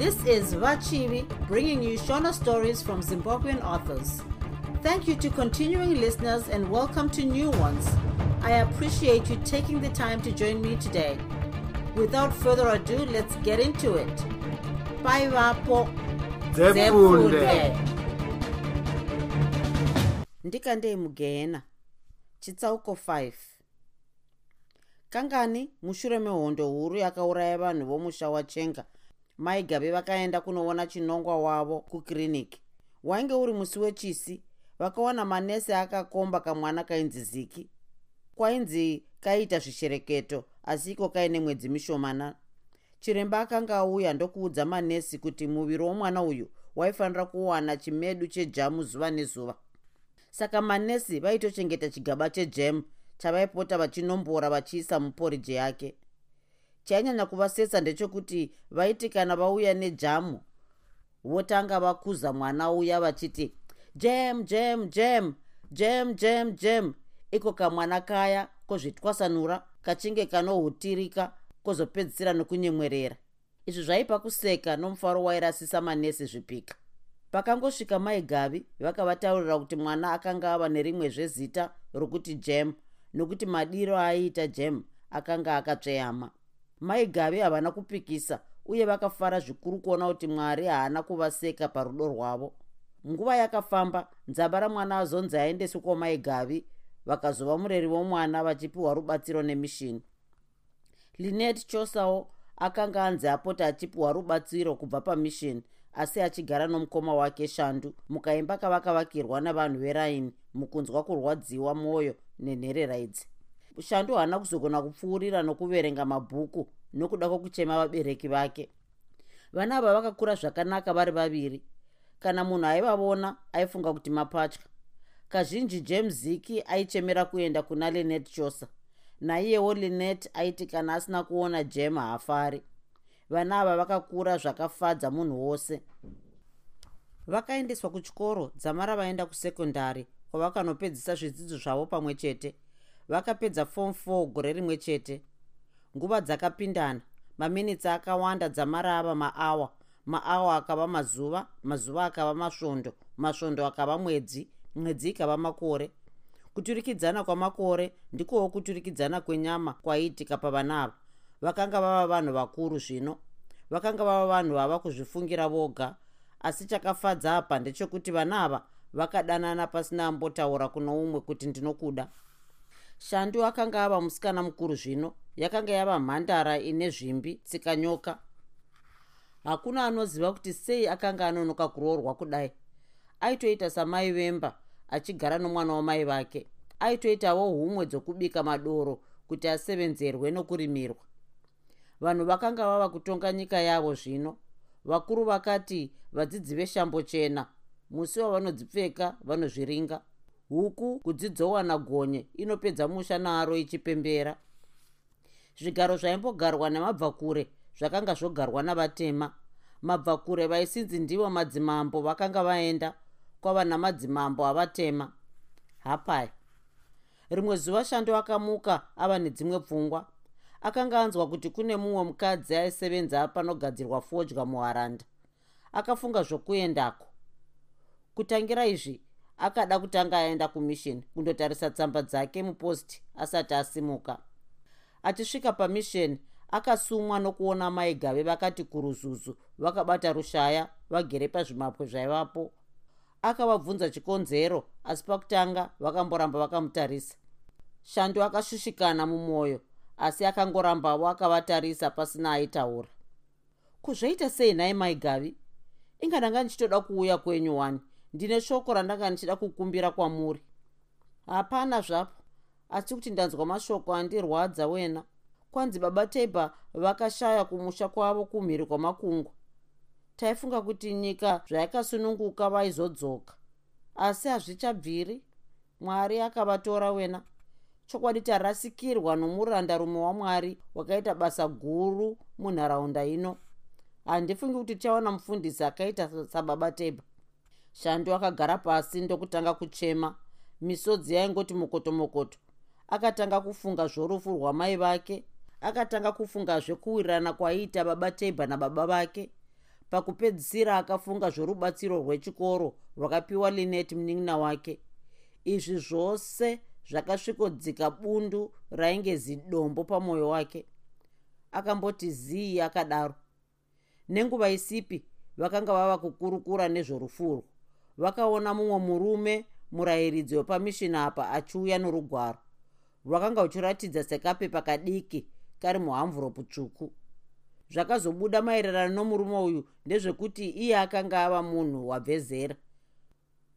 This is Vachivi bringing you Shona stories from Zimbabwean authors. Thank you to continuing listeners and welcome to new ones. I appreciate you taking the time to join me today. Without further ado, let's get into it. Bye, Vapo. ndikandei mugehena chitsauko 5 kangani mushure mehondo huru yakauraya vanhu vomusha wachenga mai gabe vakaenda kunoona chinongwa wavo kukiriniki. Wainge uri musi wechisi vakawana manese akakomba kamwana kainzi ziki. Kwainzi kaita zvishereketo asi iko kaine mwedzi mishomana. Chiremba akanga auya ndokuudza manesi kuti muviri womwana uyu waifanira kuwana chimedu chejamu zuva nezuva. Saka manesi vaitochengeta chigaba chejemu chavaipota vachinombora vachiisa muporiji yake chainyanya kuvasetsa ndechekuti vaiti kana vauya nejamu votanga vakuza mwana uya vachiti jem jem jem jem jem jem. Iko kamwana kaya kozvitwasanura kachinge kanohutirika kozopedzisira nokunyemwerera. Izvi zvaipa kuseka nomufaro wairasisa manesi zvipika. Pakangosvika mai gavi vakavataurira kuti mwana akanga ava nerimwezve zita rokuti jem nokuti madiro aiita jem akanga akatsveyama mai gavi havana kupikisa uye vakafara zvikuru kuona kuti mwari haana kuvaseka parudo rwavo. Nguva yakafamba nzava ramwana azonzi aendeswe kwamai gavi vakazova mureri womwana vachipiwa rubatsiro nemishini. Linet chosawo akanga anzi apota achipiwa rubatsiro kubva pamishini asi achigara nomukoma wake shandu mukaimba kavakavakirwa navanhu veraini mukunzwa kurwadziwa mwoyo nenherera idzi shandu haana kuzogona kupfuurira nokuverenga mabhuku nokuda kwokuchema vabereki vake. Vana ava vakakura zvakanaka vari vaviri. Kana munhu aivavona aifunga kuti mapatya. Kazhinji james ziki aichemera kuenda kuna linet chosa naiyewo linet aiti kana asina kuona jem haafari. Vana ava vakakura zvakafadza munhu wose. Vakaendeswa kuchikoro dzamara vaenda kusekondari kwavakanopedzisa zvidzidzo zvavo pamwe chete. Vakapedza fom 4 gore rimwe chete nguva dzakapindana. Maminitsi akawanda dzamara ava maawa. Maawa akava mazuva mazuva akava masvondo masvondo akava mwedzi mwedzi ikava makore. Kuturikidzana kwamakore ndikowo kuturikidzana kwenyama kwaiitika pavana ava. Vakanga vava vanhu vakuru zvino. Vakanga vava vanhu vava kuzvifungira voga asi chakafadza apa ndechekuti vana ava vakadanana pasina ambotaura kuno umwe kuti ndinokuda. Shandu akanga ava musikana mukuru zvino yakanga yava mhandara ine zvimbi tsikanyoka hakuna anoziva kuti sei akanga anonoka kuroorwa kudai. Aitoita samai vemba achigara nomwana wamai vake. Aitoitawo humwe dzokubika madoro kuti asevenzerwe nokurimirwa. Vanhu vakanga vava kutonga nyika yavo zvino. Vakuru vakati vadzidzi veshambo chena. Musi wavanodzipfeka vanozviringa. Huku kudzidzowana gonye inopedza musha naaro ichipembera zvigaro zvaimbogarwa nemabvakure zvakanga zvogarwa navatema. Mabvakure vaisinzi ndivo madzimambo vakanga vaenda kwava namadzimambo avatema. Hapai. Rimwe zuva shando akamuka ava nedzimwe pfungwa. Akanga anzwa kuti kune mumwe mukadzi aisevenza panogadzirwa fodya muharanda. Akafunga zvokuendako. Kutangira izvi akada kutanga aenda kumishini kundotarisa tsamba dzake muposti asati asimuka achisvika pamisheni akasumwa nokuona mai gave vakati kuruzuzu vakabata rushaya vagere pazvimapwe zvaivapo. Akavabvunza chikonzero asi pakutanga vakamboramba vakamutarisa. Shando akashushikana mumwoyo asi akangorambawo akavatarisa pasina aitaura. Kuzvaita sei nhai mai gavi? Inga ndanga ndichitoda kuuya kwenyu wani? Ndine shoko randanga ndichida kukumbira kwamuri. Hapana zvapo asi kuti ndanzwa mashoko andirwadza wena. Kwanzi baba tebha vakashaya kumusha kwavo kumhiri kwamakungwa taifunga kuti nyika zvayakasununguka vaizodzoka. Asi hazvichabviri. Mwari akavatora wena. Chokwadi tarasikirwa nomurandarume wamwari wakaita basa guru munharaunda ino. Handifungi kuti tichaona mufundisi akaita sababa tebha shando akagara pasi ndokutanga kuchema. Misodzi yaingoti mokoto mokoto akatanga kufunga zvorufu rwamai vake akatanga kufungazve kuwirirana kwaiita baba tebha nababa vake. Pakupedzisira akafunga zvorubatsiro rwechikoro rwakapiwa linet munin'ina wake. Izvi zvose zvakasvikodzika bundu rainge zidombo pamwoyo wake. Akamboti zii akadaro. Nenguva isipi vakanga vava kukurukura nezvorufurwo vakaona mumwe murume murayiridzi wepamishini apa achiuya norugwaro rwakanga ruchiratidza sekapepa kadiki kari muhamvuropu tsvuku. Zvakazobuda maererano nomurume uyu ndezvekuti iye akanga ava munhu wabvezera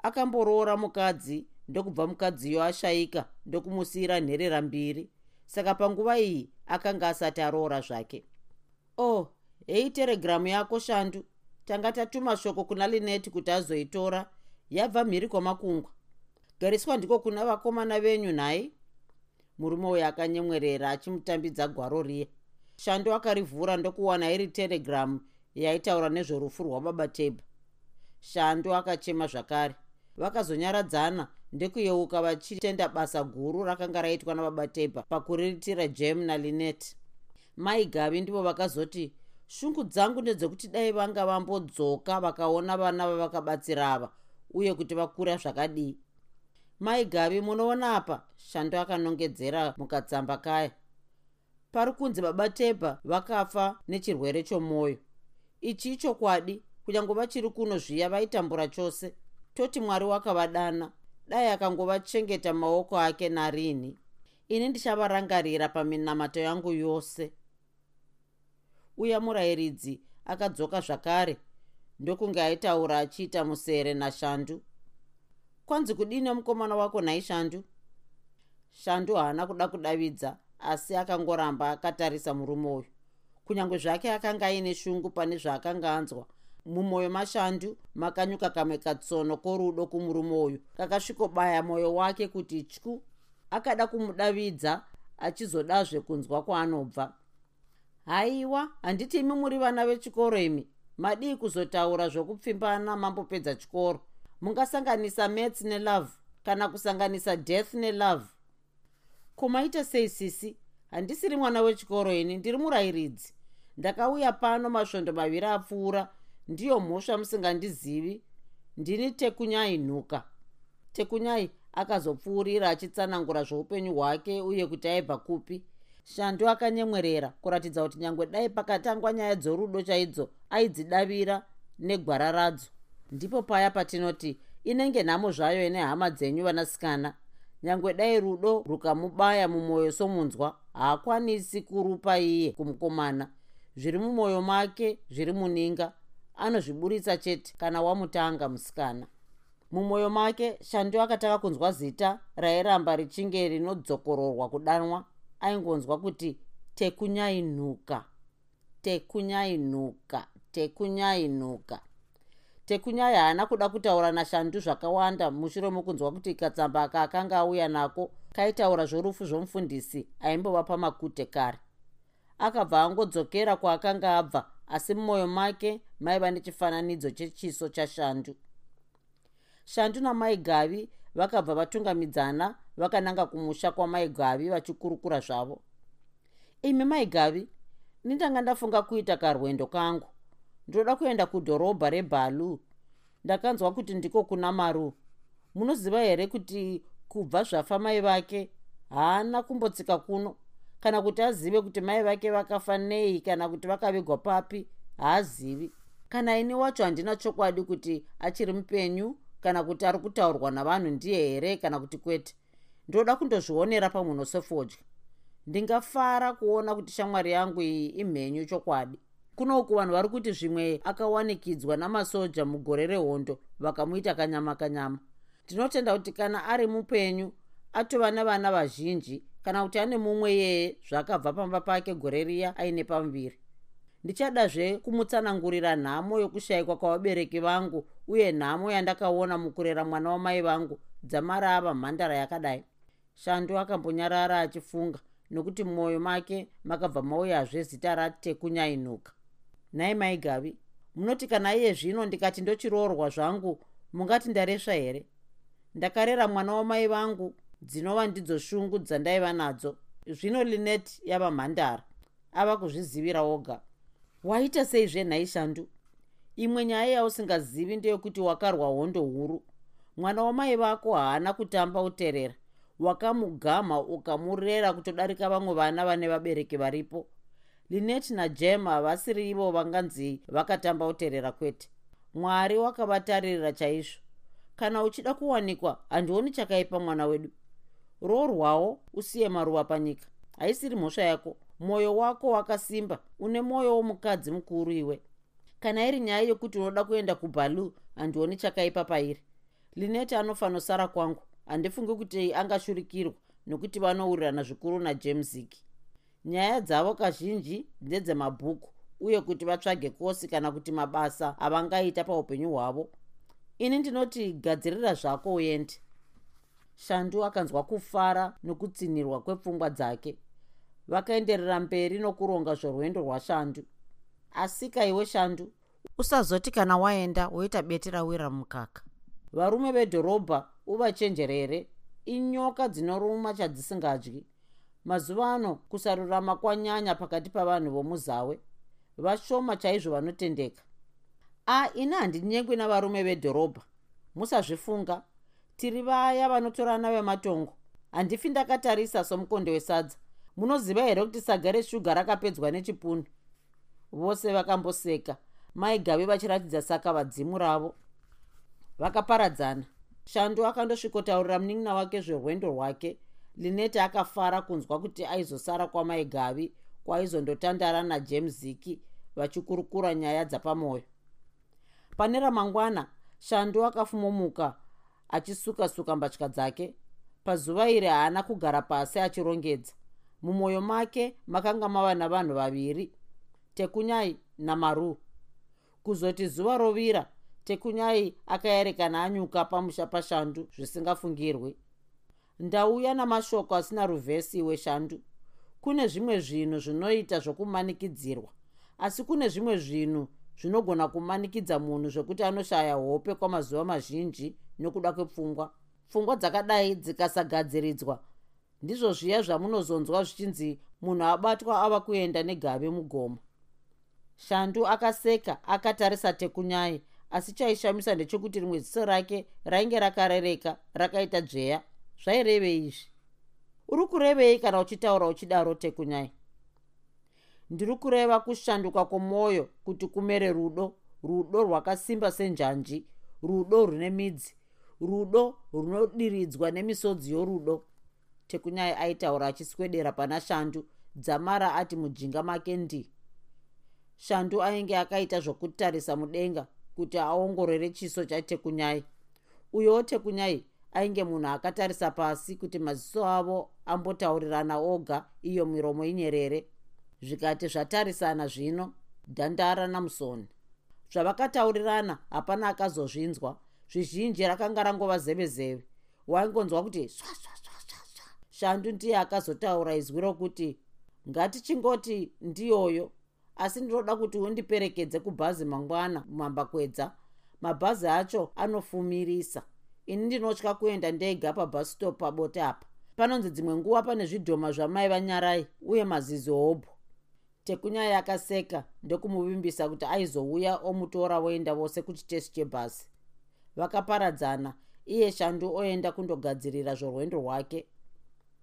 akamboroora mukadzi ndokubva mukadziyo ashayika ndokumusiyira nherera mbiri saka panguva iyi akanga asati aroora zvake. O oh, hei teregiramu yako shandu. Tanga tatuma shoko kuna lineti kuti azoitora. Yabva mhiri kwamakungwa. Gariswa ndiko kuna vakomana venyu nhai murume uyu akanyemwerera achimutambidza gwaro riya shando akarivhura ndokuwana iri telegiramu yaitaura nezverufu rwababa teba shando akachema zvakare. Vakazonyaradzana ndekuyeuka vachitenda basa guru rakanga raitwa nababa teba pakuriritira jem nalinet mai gavi ndivo vakazoti shungu dzangu ndedzekuti dai vanga vambodzoka vakaona vana vavakabatsira ava uye kuti vakura zvakadii mai gavi munoona apa? Shando akanongedzera mukatsamba kaya. Pari kunzi baba tebha vakafa nechirwere chomwoyo ichi ichokwadi kunyange vachiri kuno zviya vaitambura chose. Toti mwari wakavadana dai akangovachengeta maoko ake narini. Ini ndichavarangarira paminamato yangu yose. Uya murayiridzi akadzoka zvakare. Ndokunge aitaura achiita musere nashandu kwanzi kudini mukomana wako nhai shandu? Shandu haana kuda kudavidza asi akangoramba akatarisa murume uyu. Kunyange zvake akanga aine shungu pane zvaakanga anzwa mumwoyo mashandu makanyuka kamwe katsono korudo kumurume uyu. Kakasvikobaya mwoyo wake kuti tyu akada kumudavidza achizodazve kunzwa kwaanobva. Haiwa handiti imi muri vana vechikoro imi. Madii kuzotaura zvokupfimbana mambopedza chikoro mungasanganisa mats nelove kana kusanganisa death nelove kumaita sei sisi handisiri mwana wechikoro ini ndiri murayiridzi ndakauya pano masvondo maviri apfuura ndiyo mhosva musingandizivi. Ndini tekunyai nhuka tekunyai akazopfuurira achitsanangura zveupenyu hwake uye kuti aibva kupi. Shandu akanyemwerera kuratidza kuti nyange dai pakatangwa nyaya dzorudo chaidzo aidzidavira negwara radzo ndipo paya patinoti inenge nhamo zvayo ine hama dzenyu vanasikana. Nyange dai rudo rukamubaya mumwoyo somunzwa haakwanisi kurupa iye kumukomana. Zviri mumwoyo make zviri muninga. Anozviburitsa chete kana wamutanga musikana. Mumwoyo make shandu akatanga kunzwa zita rairamba richinge rinodzokororwa kudanwa aingonzwa kuti tekunyainuka tekunyainuka tekunyainuka tekunyai haana kuda kutaura nashandu zvakawanda mushure mokunzwa kuti katsamba ka akanga auya nako kaitaura zvorufu zvomufundisi aimbova pamakute kare. Akabva angodzokera kwaakanga abva asi mumwoyo make maiva nechifananidzo chechiso chashandu shandu. Namai gavi vakabva vatungamidzana vakananga kumusha kwamai gavi vachikurukura zvavo. Imi mai gavi ndindanga ndafunga kuita karwendo kangu ndoda kuenda kudhorobha rebhalu ndakanzwa kuti ndiko kuna maru. Munoziva here kuti kubva zvafa mai vake haana kumbotsika kuno? Kana kuti azive kuti mai vake vakafa nei kana kuti vakavigwa papi haazivi. Kana ini wacho handina chokwadi kuti achiri mupenyu kana kuti ari kutaurwa navanhu ndiye here kana kuti kwete? Ndoda kundozvionera pamunosefodya ndingafara kuona kuti shamwari yangu iyi imhenyu chokwadi kunoku vanhu vari kuti zvimwe akawanikidzwa namasoja mugore rehondo vakamuita kanyama kanyama ndinotenda kuti kana ari mupenyu atova nevana vazhinji kana kuti ane mumwe yeye zvakabva pamba pake gore riya aine pamuviri ndichadazve kumutsanangurira nhamo yokushayikwa kwavabereki vangu uye nhamo yandakaona mukurera mwana wamai vangu dzamari ava mhandara yakadai. Shandu akambonyarara achifunga nokuti mumwoyo make makabva mauyazve zita ratekunyainuka nhai mai gavi munoti kana iye zvino ndikati ndochiroorwa zvangu mungati ndaresva here? Ndakarera mwana wamai vangu dzinova ndidzo shungu dzandaiva nadzo. Zvino linet yava mhandara ava kuzvizivira oga. Waita sei zvenhai shandu? Imwe nyaya yausingazivi ndeyekuti wakarwa hondo huru. Mwana wamai vako haana kutamba uterera. Wakamugama ukamurera kutodarika vamwe vana vane vabereki varipo linet najem havasiri ivo vanganzi vakatamba uterera kwete. Mwari wakavatarira chaizvo. Kana uchida kuwanikwa handioni chakaipa mwana wedu. Roorwawo usiye maruva panyika. Haisiri mhosva yako. Mwoyo wako wakasimba. Une mwoyo womukadzi mukuru iwe. Kana iri nyaya yokuti unoda kuenda kubalu handioni chakaipa pairi. Lineti anofanosara kwangu. Handifungi kuti angashurikirwa nokuti vanourirana zvikuru najemesiki nyaya dzavo kazhinji ndedzemabhuku uye kuti vatsvage kosi kana kuti mabasa avangaita paupenyu hwavo. Ini ndinoti gadzirira zvako uende shandu akanzwa kufara nokutsinirwa kwepfungwa dzake. Vakaenderera mberi nokuronga zvorwendo rwashandu. Asika iwe shandu usazoti kana waenda woita beti rawira mukaka. Varume vedhorobha uvachenjerere. Inyoka dzinoruma chadzisingadyi mazuva ano kusarurama kwanyanya pakati pavanhu vomuzawe. Vashoma chaizvo vanotendeka. A ini handinyengwi navarume vedhorobha. Musazvifunga. Tiri vaya vanotorana vematongo. Handifi ndakatarisa somukonde wesadza. Munoziva here kuti saga reshuga rakapedzwa nechipunu? Vose vakamboseka. Maigave vachiratidza saka vadzimu ravo. Vakaparadzana. Shandu akandosvikotaurira munin'ina wake zverwendo rwake linete akafara kunzwa kuti aizosara kwamaigavi kwaizondotandara najemziki vachikurukura nyaya dzapamwoyo pane ramangwana shandu akafumomuka achisuka-suka mbatya dzake. Pazuva iri haana kugara pasi achirongedza. Mumwoyo make makanga mava navanhu vaviri tekunyai namaru kuzoti zuva rovira tekunyai akaerekana anyuka pamusha pashandu zvisingafungirwi ndauya namashoko asina ruvhesi iwe shandu kune zvimwe zvinhu zvinoita zvokumanikidzirwa asi kune zvimwe zvinhu zvinogona kumanikidza munhu zvekuti anoshaya hope kwamazuva mazhinji nokuda kwepfungwa. Pfungwa dzakadai dzikasagadziridzwa ndizvo zviya zvamunozonzwa zvichinzi munhu abatwa ava kuenda negave mugoma shandu akaseka akatarisa tekunyai asi chaishamisa ndechekuti rimwe ziso rake rainge rakarereka rakaita dzveya zvairevei izvi. Uri kurevei kana uchitaura uchidaro tekunyai? Ndiri kureva kushanduka kwomwoyo kuti kumere rudo rudo rwakasimba senjanji rudo rune midzi rudo runodiridzwa nemisodzi yorudo. Tekunyai aitaura achiswedera pana shandu dzamara ati mujinga make ndi shandu ainge akaita zvokutarisa mudenga kuti aongorore chiso chatekunyai uyowo tekunyai ainge munhu akatarisa pasi kuti maziso avo ambotaurirana oga iyo miromo inyerere. Zvikati zvatarisana zvino dhandara namusoni zvavakataurirana hapana akazozvinzwa. Zvizhinji rakanga rangova zevezeve. Waingonzwa kuti swaswaswaswa shandu ndiye akazotaura izwi rokuti ngatichingoti ndiyoyo asi ndinoda kuti undiperekedze kubhazi mangwana mumambakwedza. Mabhazi acho anofumirisa ini ndinotya kuenda ndega pabhasitop pabote apa. Panonzi dzimwe nguva pane zvidhoma zvamai vanyarai uye mazizi hobho tekunyaya akaseka ndokumuvimbisa kuti aizouya omutora voenda vose kuchitesi chebhasi. Vakaparadzana iye shandu oenda kundogadzirira zvorwendo rwake.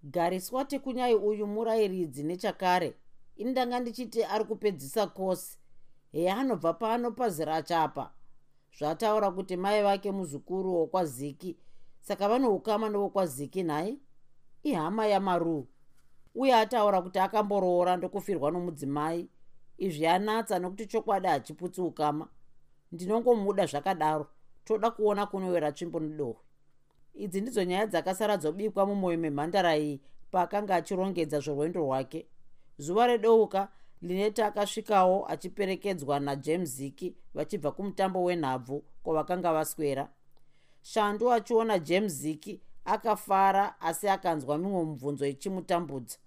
Gariswa tekunyai uyu murayiridzi nechakare ini ndanga ndichiti ari kupedzisa kosi heanobva pano pazirachapa zvataura kuti mai vake muzukuru wokwaziki saka vanoukama newokwaziki nhai? Ihama yamaruu uye ataura kuti akamboroora ndokufirwa nomudzimai izvi anatsa nokuti chokwadi hachiputsi ukama. Ndinongomuda zvakadaro toda kuona kunowera tsvimbo nedohwe. Idzi ndidzo nyaya dzakasara dzobikwa mumwoyo memhandara iyi paakanga achirongedza zvorwendo rwake. Zuva redouka lineta akasvikawo achiperekedzwa najemziki vachibva kumutambo wenhabvu kwavakanga vaswera. Shandu achiona jemziki akafara asi akanzwa mimwe mibvunzo ichimutambudza.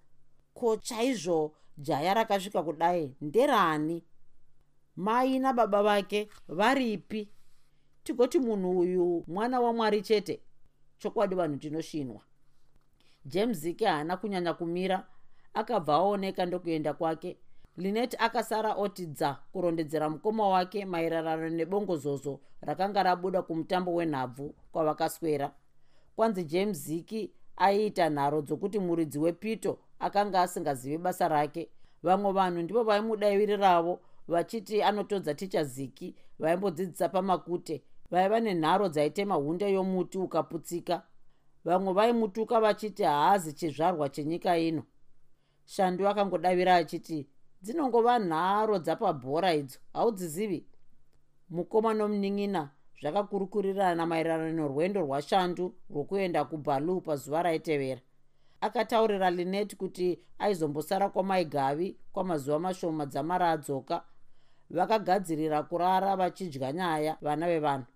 Ko chaizvo jaya rakasvika kudai? Nderani? Mai nababa vake varipi? Tigoti munhu uyu mwana wamwari chete? Chokwadi vanhu tinoshinwa. Jemziki haana kunyanya kumira akabva aoneka ndokuenda kwake linet akasara otidza kurondedzera mukoma wake maererano nebongozozo rakanga rabuda kumutambo wenhabvu kwavakaswera. Kwanzi james ziki aiita nharo dzokuti muridzi wepito akanga asingazivi basa rake. Vamwe vanhu ndivo vaimudaviriravo vachiti anotodza ticha ziki vaimbodzidzisa pamakute vaiva nenharo dzaitema hunde yomuti ukaputsika. Vamwe vaimutuka vachiti haazi chizvarwa chenyika ino. Shandu akangodavira achiti dzinongova nharo dzapabhora idzo. Haudzizivi? Mukoma nomunin'ina zvakakurukurirana maererano norwendo rwashandu rwokuenda kubalu pazuva raitevera. Akataurira linet kuti aizombosara kwamaigavi kwamazuva mashoma dzamara adzoka. Vakagadzirira kurara vachidya nyaya vana vevanhu.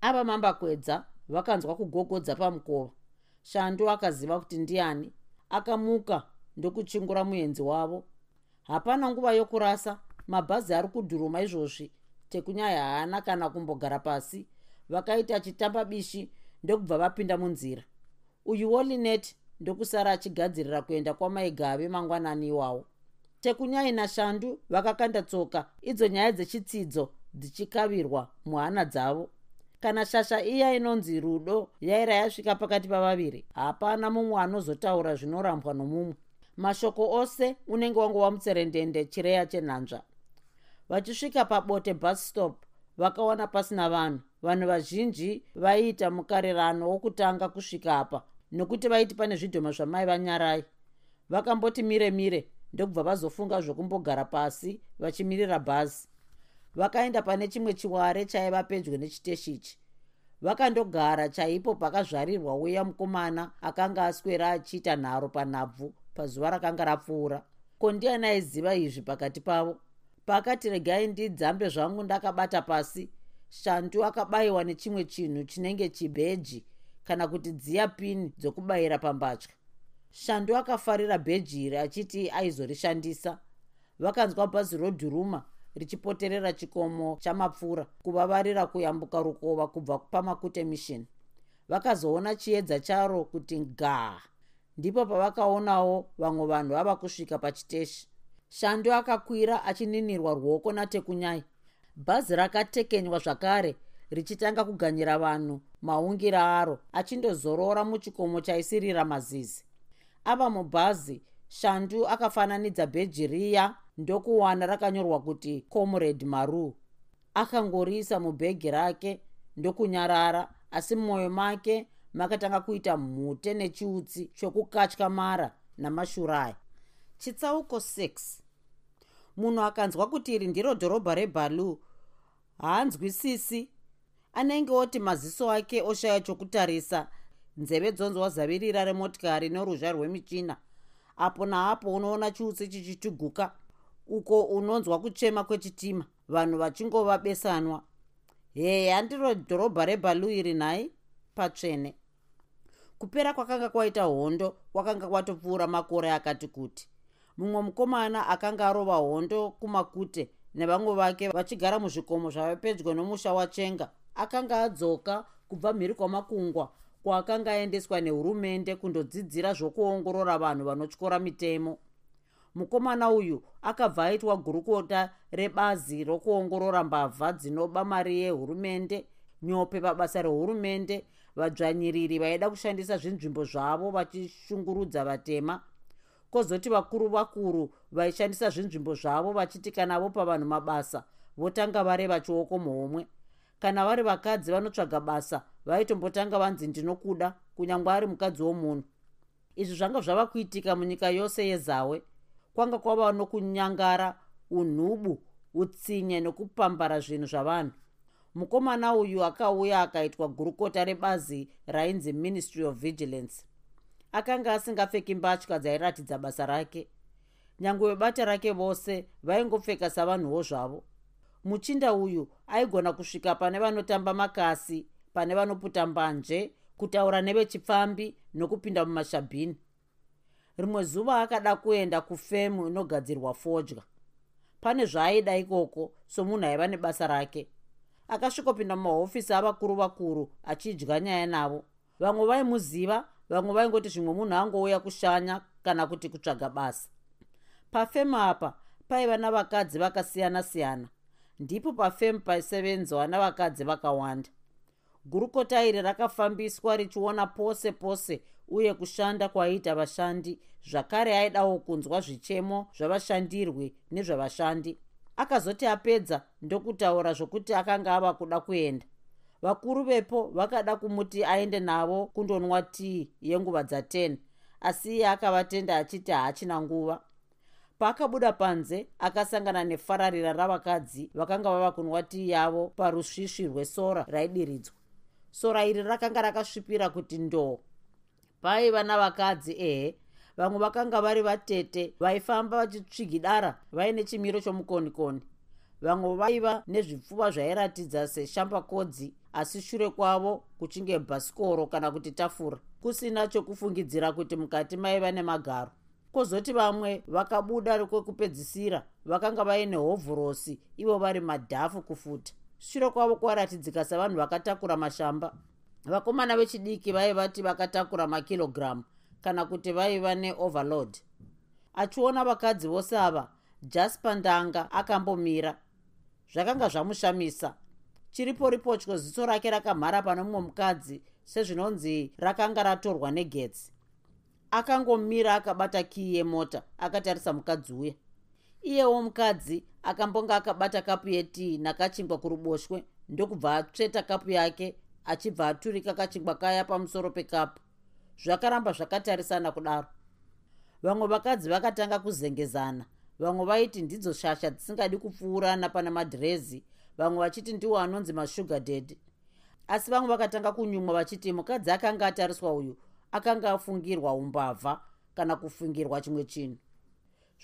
Ava mambakwedza vakanzwa kugogodza pamukova. Shandu akaziva kuti ndiani akamuka ndokuchingura muenzi wavo hapana nguva yokurasa. Mabhazi ari kudhuruma izvozvi. Tekunyaya haana kana kumbogara pasi. Vakaita chitamba bishi ndokubva vapinda munzira. Uyuwo linet ndokusara achigadzirira kuenda kwamaigave mangwanani iwawo. Tekunyai nashandu vakakanda tsoka. Idzo nyaya dzechitsidzo dzichikavirwa muhana dzavo. Kana shasha iya inonzi rudo yaira yasvika pakati pavaviri hapana mumwe anozotaura zvinorambwa nomumwe mashoko ose unenge wangu wamutserendende chireya chenhanzva vachisvika pabote bus stop vakaona pasina vanhu. Vanhu vazhinji vaiita mukarerano wokutanga kusvika apa nokuti vaiti pane zvidhoma zvamai vanyarai. Vakamboti mire mire ndokubva vazofunga zvokumbogara pasi vachimirira bhazi. Vakaenda pane chimwe chiware chaiva pedyo nechiteshi ichi vakandogara chaipo pakazvarirwa uya mukomana akanga aswera achiita nharo panhabvu pazuva rakanga rapfuura. Ko ndiani aiziva izvi pakati pavo? Pakati regai ndidzambe zvangu ndakabata pasi. Shantu akabayiwa nechimwe chinhu chinenge chibheji kana kuti dziya pini dzokubayira pambatya. Shandu akafarira bheji iri achiti aizorishandisa. Vakanzwa bhazi rodhuruma richipoterera chikomo chamapfuura kuvavarira kuyambuka rukova kubva pamakute mission vakazoona chiedza charo kuti gaa ndipo pavakaonawo vamwe vanhu vava kusvika pachiteshi. Shandu akakwira achininirwa ruoko natekunyai bhazi rakatekenywa zvakare richitanga kuganyira vanhu maungira aro achindozorora muchikomo chaisirira mazizi. Ava mubhazi shandu akafananidza bheji riya ndokuwana rakanyorwa kuti comrade maru. Akangoriisa mubhegi rake ndokunyarara asi mumwoyo make makatanga kuita mhute nechiutsi chokukatyamara namashuraya. Chitsauko 6 munhu akanzwa kuti iri ndiro dhorobha rebalu haanzwisisi. Anenge oti maziso ake oshaya chokutarisa nzeve dzonzwa zavirira remotikari noruzha rwemichina. Apo naapo unoona chiutsi chichituguka uko unonzwa kuchema kwechitima. Vanhu vachingova besanwa heye handiro dhorobha rebalu iri nhai patsvene kupera kwakanga kwaita hondo kwakanga kwatopfuura makore akati kuti. Mumwe mukomana akanga arova hondo kumakute nevamwe vake vachigara muzvikomo zvava pedyo nomusha wachenga akanga adzoka kubva mhiri kwamakungwa kwaakanga aendeswa nehurumende kundodzidzira zvokuongorora vanhu vanotyora mitemo. Mukomana uyu akabva aitwa gurukota rebazi rokuongorora mbavha dzinoba mari yehurumende nyope pabasa rehurumende vadzvanyiriri vaida kushandisa zvinzvimbo zvavo vachishungurudza vatema. Kwozoti vakuru vakuru vaishandisa zvinzvimbo zvavo vachiti kana vopa vanhu mabasa votanga vareva chioko muhomwe. Kana vari vakadzi vanotsvaga basa vaitombotanga vanzi ndinokuda kunyange ari mukadzi womunhu. Izvi zvanga zvava kuitika munyika yose yezawe. Kwanga kwava nokunyangara unhubu utsinye nokupambara zvinhu zvavanhu mukomana uyu akauya akaitwa gurukota rebazi rainzi ministry of vigilance. Akanga asingapfeki mbatya dzairatidza basa rake. Nyange webata rake vose vaingopfeka savanhuwo zvavo. Muchinda uyu aigona kusvika pane vanotamba makasi pane vanoputa mbanje kutaura nevechipfambi nokupinda mumashabhini. Rimwe zuva akada kuenda kufemu inogadzirwa fodya. Pane zvaaida ikoko somunhu aiva nebasa rake akasvikopinda mumahofisi avakuru vakuru achidya nyaya navo. Vamwe vaimuziva vamwe vaingoti zvimwe munhu angouya kushanya kana kuti kutsvaga basa. Pafema apa paiva navakadzi vakasiyana-siyana. Ndipo pafemu paisevenzwa navakadzi vakawanda. Gurukota iri rakafambiswa richiona pose pose uye kushanda kwaiita vashandi zvakare aidawo kunzwa zvichemo zvavashandirwi nezvavashandi akazoti apedza ndokutaura zvokuti akanga ava kuda kuenda. Vakuru vepo vakada kumuti aende navo kundonwa tii yenguva dza10 asi iye akavatenda achiti haachina nguva. Paakabuda panze akasangana nefararira ravakadzi vakanga vava kunwa tii yavo parusvisvi rwesora raidiridzwa. Sora iri rakanga rakasvipira kuti ndoo. Paiva navakadzi ehe vamwe vakanga vari vatete vaifamba vachitsvigidara vaine chimiro chomukonikoni. Vamwe vaiva nezvipfuva zvairatidza seshambakodzi asi shure kwavo kuchinge bhasikoro kana kuti tafura. Kusina chokufungidzira kuti mukati maiva nemagaro. Kwozoti vamwe vakabuda kwekupedzisira vakanga vaine hovhorosi ivo vari madhafu kufuta. Shure kwavo kwaratidzika savanhu vakatakura mashamba. Vakomana vechidiki vaivati vakatakura makirogiramu kana kuti vaiva neoverload. Achiona vakadzi vose ava jaspa ndanga akambomira. Zvakanga zvamushamisa. Chiripo ripotyo ziso rake rakamhara pane mumwe mukadzi sezvinonzi rakanga ratorwa negetsi akangomira akabata kii yemota akatarisa mukadzi uya. Iyewo mukadzi akambonga akabata kapu yetii nakachingwa kuruboshwe ndokubva atsveta kapu yake achibva aturika kachingwa kaya pamusoro pekapu zvakaramba zvakatarisana kudaro. Vamwe vakadzi vakatanga kuzengezana vamwe vaiti ndidzo shasha dzisingadi kupfuurana pana madhirezi vamwe vachiti ndiwo anonzi mashuga ded asi vamwe vakatanga kunyumwa vachiti mukadzi akanga atariswa uyu akanga afungirwa umbavha kana kufungirwa chimwe chinhu.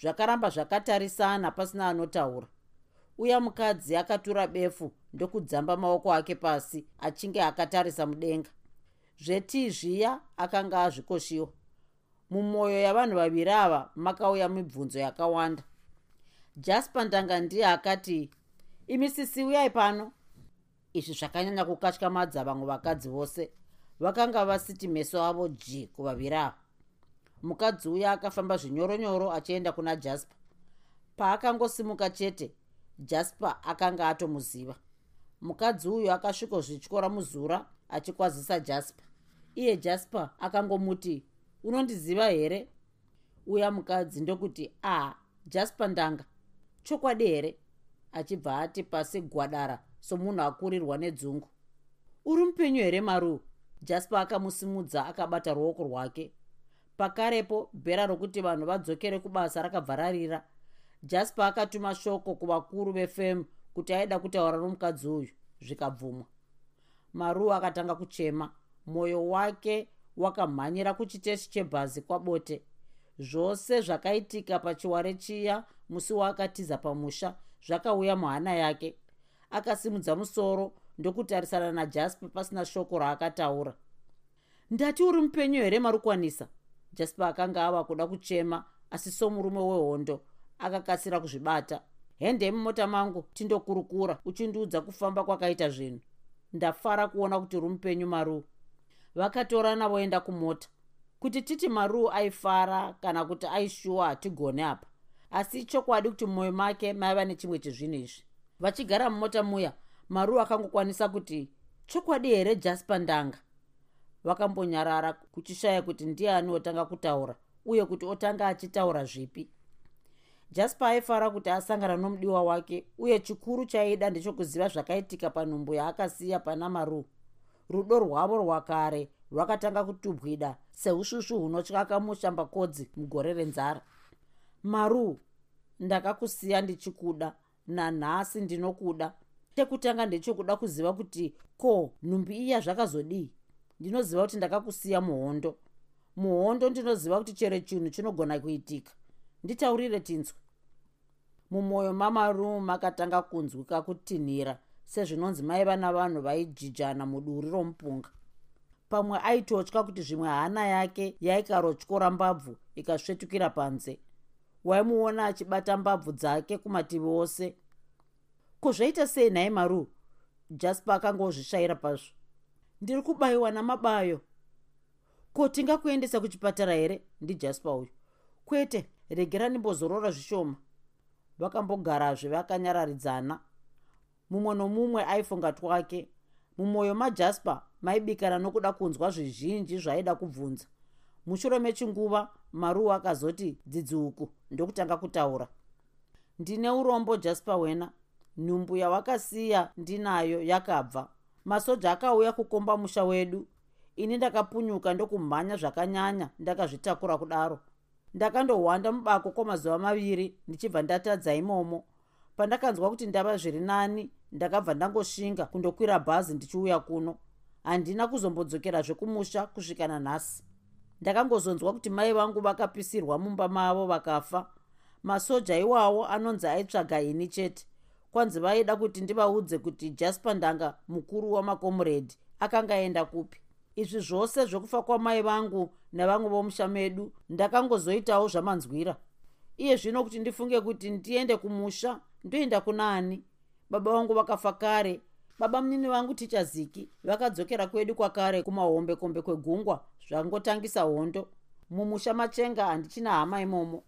Zvakaramba zvakatarisana pasina anotaura. Uya mukadzi akatura befu ndokudzamba maoko ake pasi achinge akatarisa mudenga zvetii zviya akanga azvikoshiwa mumwoyo yavanhu vaviri ava makauya mibvunzo yakawanda. Jaspa ndanga ndiye akati imi sisi uyai pano. Izvi zvakanyanya kukatyamadza vamwe vakadzi vose vakanga vasiti meso avo ji kuvaviri ava. Mukadzi uya akafamba zvinyoronyoro achienda kuna jaspa paakangosimuka chete jaspa akanga atomuziva. Mukadzi uyu akasvikozvityora muzura achikwazisa jaspa iye jaspa akangomuti unondiziva here? Uya mukadzi ndokuti a jaspa ndanga chokwadi here? Achibva ati pasi gwadara somunhu akurirwa nedzungu. Uri mupenyu here maru? Jaspa akamusimudza akabata ruoko rwake. Pakarepo bhera rokuti vanhu vadzokere kubasa rakabva rarira jaspa akatuma shoko kuvakuru vefemu kuti aida kutaura nomukadzi uyu zvikabvumwa. Maru akatanga kuchema mwoyo wake wakamhanyira kuchiteshi chebhazi kwabote. Zvose zvakaitika pachiware chiya musi waakatiza pamusha zvakauya muhana yake. Akasimudza musoro ndokutarisana najaspe pasina shoko raakataura. Ndati uri mupenyu here marukwanisa? Jaspe akanga ava kuda kuchema asi somurume wehondo akakasira kuzvibata. Hende mumota mangu tindokurukura uchindiudza kufamba kwakaita zvinhu. Ndafara kuona kuti rumupenyu maruu vakatorana voenda kumota. Kuti titi maruu aifara kana kuti aishuwa hatigone apa. Asi chokwadi kuti mumwoyo make maiva nechimwe chezvinhu izvi. Vachigara mumota muya maruu akangokwanisa kuti chokwadi here jaspa ndanga? Vakambonyarara kuchishaya kuti ndiani otanga kutaura uye kuti otanga achitaura zvipi. Jaspa aifara kuti asangana nomudiwa wake uye chikuru chaida ndechokuziva zvakaitika panhumbu yaakasiya pana maruu rudo rwavo rwakare rwakatanga kutubwida seusvusvu hunotyaka mushambakodzi mugore renzara. Maru ndakakusiya ndichikuda nanhasi ndinokuda. Chekutanga ndechekuda kuziva kuti ko nhumbi iya zvakazodii? Ndinoziva kuti ndakakusiya muhondo. Muhondo ndinoziva kuti chero chinhu chinogona kuitika. Nditaurire tinzwi mumwoyo mamaru makatanga kunzwika kutinhira sezvinonzi maiva navanhu vaijijana muduri romupunga. Pamwe aitotya kuti zvimwe hana yake yaikarotyora mbabvu ikasvetukira panze. Waimuona achibata mbabvu dzake kumativi ose. Ko zvaita sei nhai maru? Jaspa akanga ozvishayira pazvo. Ndiri kubayiwa namabayo. Ko tingakuendesa kuchipatara here? Ndijaspa uyu. Kwete regera ndimbozorora zvishoma. Vakambogarazve vakanyararidzana mumwe nomumwe aifunga twake. Mumwoyo majasper maibikana nokuda kunzwa zvizhinji zvaaida kubvunza. Mushure mechinguva maruu akazoti dzidziuku ndokutanga kutaura. Ndine urombo jasper wena. Nhumbu yawakasiya ndinayo yakabva. Masoja akauya kukomba musha wedu. Ini ndakapunyuka ndokumhanya zvakanyanya ndakazvitakura kudaro. Ndakandohwanda mubako kwamazuva maviri ndichibva ndatadza imomo. Pandakanzwa kuti ndava zviri nani ndakabva ndangosvinga kundokwira bhazi ndichiuya kuno. Handina kuzombodzokera zvekumusha kusvika nanhasi ndakangozonzwa kuti mai vangu vakapisirwa mumba mavo vakafa. Masoja iwawo anonzi aitsvaga ini chete. Kwanzi vaida kuti ndivaudze kuti jasper ndanga mukuru wamakomuredhi akanga aenda kupi. Izvi zvose zvokufa kwamai vangu nevamwe vomusha medu ndakangozoitawo zvamanzwira. Iye zvino kuti ndifunge kuti ndiende kumusha ndoenda kuna ani baba vangu vakafa kare. Baba munini vangu tichaziki vakadzokera kwedu kwakare kumahombekombe kwegungwa zvangotangisa hondo. Mumusha machenga handichina hama imomo.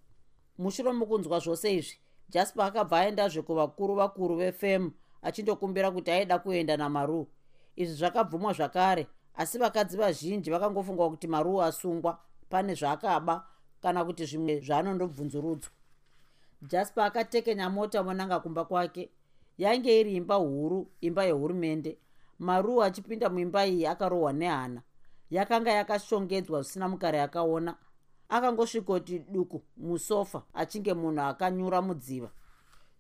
Mushure mokunzwa zvose izvi jasper akabva aendazve kuvakuru vakuru vefemu achindokumbira kuti aida kuenda namaruu izvi zvakabvumwa zvakare asi vakadzi vazhinji vakangofunga kuti maruu asungwa pane zvaakaba kana kuti zvimwe zvaanondobvunzurudzwa. Jasper akatekenya mota monanga kumba kwake yainge iri imba huru imba yehurumende. Maruu achipinda muimba iyi akarohwa nehana. Yakanga yakashongedzwa zvisina mukare akaona. Akangosvikoti duku musofa achinge munhu akanyura mudziva.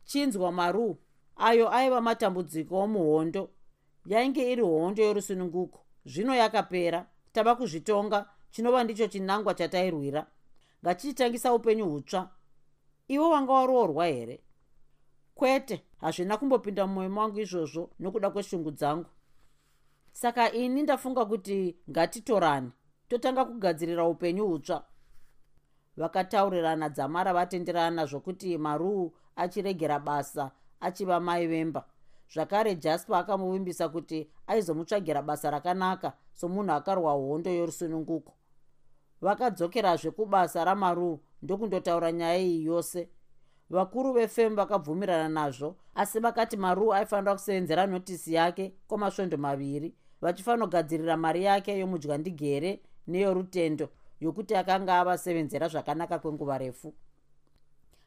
Chinzwa maruu ayo aiva matambudziko omuhondo. Yainge iri hondo yorusununguko. Zvino yakapera. Tava kuzvitonga. Chinova ndicho chinangwa chatairwira. Ngatichitangisa upenyu hutsva. Iwo wanga waroorwa here kwete hazvina kumbopinda mumwoyo mangu izvozvo nokuda kweshungu dzangu. Saka ini ndafunga kuti ngatitorane totanga kugadzirira upenyu hutsva. Vakataurirana dzamara vatenderana zvokuti maruu achiregera basa achiva mai vemba. Zvakare jasper akamuvimbisa kuti aizomutsvagira basa rakanaka somunhu akarwa hondo yorusununguko. Vakadzokerazve kubasa ramaruu ndokundotaura nyaya iyi yose vakuru vefemu vakabvumirana nazvo asi vakati maruu aifanira kusevenzera notisi yake kwamasvondo maviri vachifanogadzirira mari yake yomudya ndigere neyorutendo yokuti akanga avasevenzera zvakanaka kwenguva refu.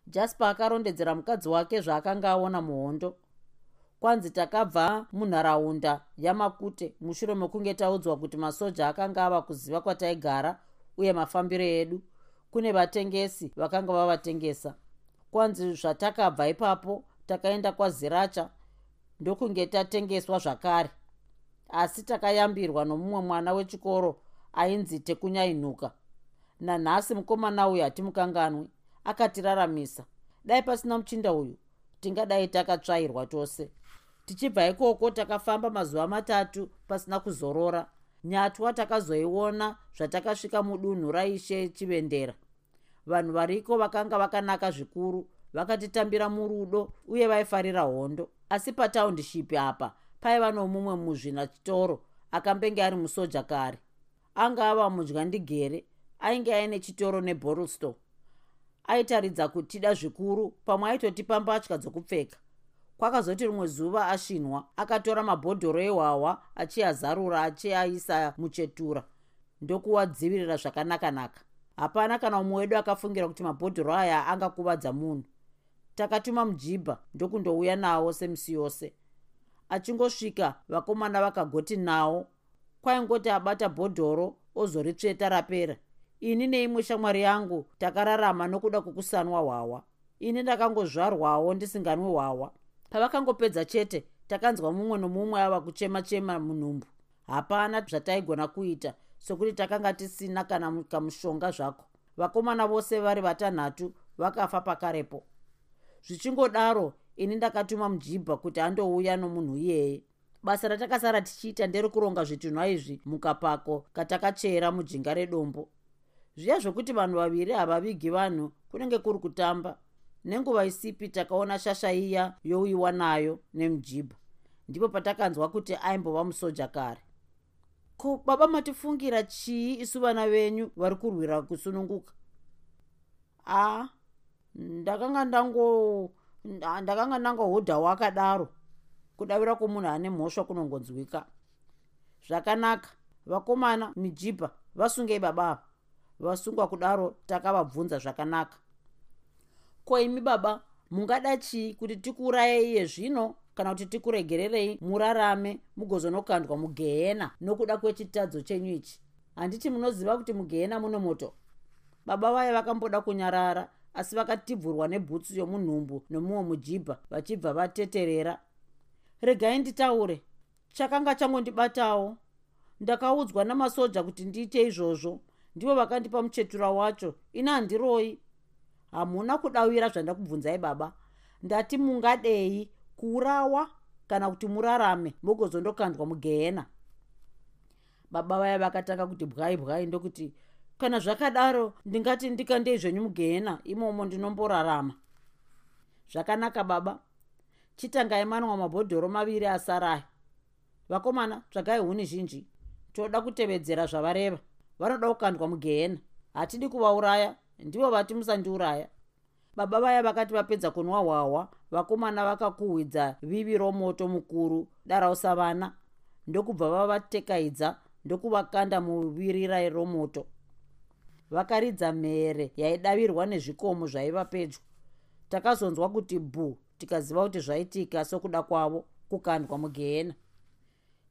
Jasper akarondedzera mukadzi wake zvaakanga aona muhondo. Kwanzi takabva munharaunda yamakute mushure mekunge taudzwa kuti masoja akanga ava kuziva kwataigara uye mafambiro edu kune vatengesi vakanga vavatengesa kwanzi zvatakabva ipapo takaenda kwaziracha ndokunge tatengeswa zvakare. Asi takayambirwa nomumwe mwana wechikoro ainzi tekunyainuka nanhasi mukomana uyu hatimukanganwi akatiraramisa dai pasina muchinda uyu tingadai takatsvairwa tose. Tichibva ikoko takafamba mazuva matatu pasina kuzorora. Nyatwa takazoiona zvatakasvika mudunhu raishe chivendera vanhu variko vakanga vakanaka zvikuru vakatitambira murudo uye vaifarira hondo. Asi pataundishipi apa paiva nomumwe muzvina chitoro akambenge ari musoja kare anga ava mudya ndigere ainge aine chitoro neborlstow aitaridza kutida zvikuru pamwe aitotipa mbatya dzokupfeka. Kwakazoti rimwe zuva asvinwa akatora mabhodhoro ehwahwa achiyazarura achiaisa muchetura ndokuwadzivirira zvakanaka-naka hapana kana umwe wedu akafungira kuti mabhodhoro aya angakuvadza munhu. Takatuma mujibha ndokundouya nawo semisi yose. Achingosvika vakomana vakagoti nawo kwaingoti abata bhodhoro ozoritsveta rapera. Ini neimwe shamwari yangu takararama nokuda kwokusanwa hwawa. Ini ndakangozvarwawo ndisinganwi hwawa. Pavakangopedza chete takanzwa mumwe nomumwe ava kuchema-chema munhumbu. Hapana zvataigona kuita sokuti takanga tisina kana kamushonga zvako. Vakomana vose vari vatanhatu vakafa pakarepo. Zvichingodaro ini ndakatuma mujibha kuti andouya nomunhu iyeye. Basa ratakasara tichiita nderekuronga zvitunhwa izvi mukapako katakachera mujinga redombo zviya zvokuti vanhu vaviri havavigi vanhu kunenge kuri kutamba. Nenguva isipi takaona shasha iya youyiwa nayo nemujibha. Ndipo patakanzwa kuti aimbova musoja kare ko baba matifungira chii isu vana venyu vari kurwira kusununguka? A ndakanga ndango nda- ndakanga nangohudha wakadaro kudavira kwomunhu ane mhosva kunongonzwika. Zvakanaka vakomana mijibha vasungei baba ava vasungwa kudaro takavabvunza zvakanaka. Ko imi baba mungada chii kuti tikuurayei iye zvino kana kuti tikuregererei murarame mugozonokandwa mugehena nokuda kwechitadzo chenyu ichi. Handiti munoziva kuti mugehena mune moto? Baba vaye vakamboda kunyarara asi vakatibvurwa nebhutsu yomunhumbu nomumwe mujibha vachibva vateterera. Regai nditaure. Chakanga changondibatawo ndakaudzwa namasoja kuti ndiite izvozvo. Ndivo vakandipa muchetura wacho. Ina handiroi. Hamuna kudawira zvandakubvunzai baba. Ndati mungadei kuurawa kana kuti murarame mugozondokandwa mugehena. Baba vaya vakatanga kuti bwai bwai ndokuti kana zvakadaro ndingati ndikandei zvenyu mugehena imomo ndinomborarama. Zvakanaka baba chitangai manwa mabhodhoro maviri asaraya vakomana tsvagai huni zhinji. Toda kutevedzera zvavareva. Vanoda kukandwa mugehena. Hatidi kuvauraya ndivo vati musandiuraya baba vaya vakati vapedza kunwa hwahwa vakomana vakakuhwidza vivi romoto mukuru darausa vana ndokubva vavatekaidza ndokuvakanda muvirira romoto. Vakaridza mhere yaidavirwa nezvikomo zvaiva pedyo. Takazonzwa kuti bhu tikaziva kuti zvaitika sokuda kwavo kukandwa mugehena.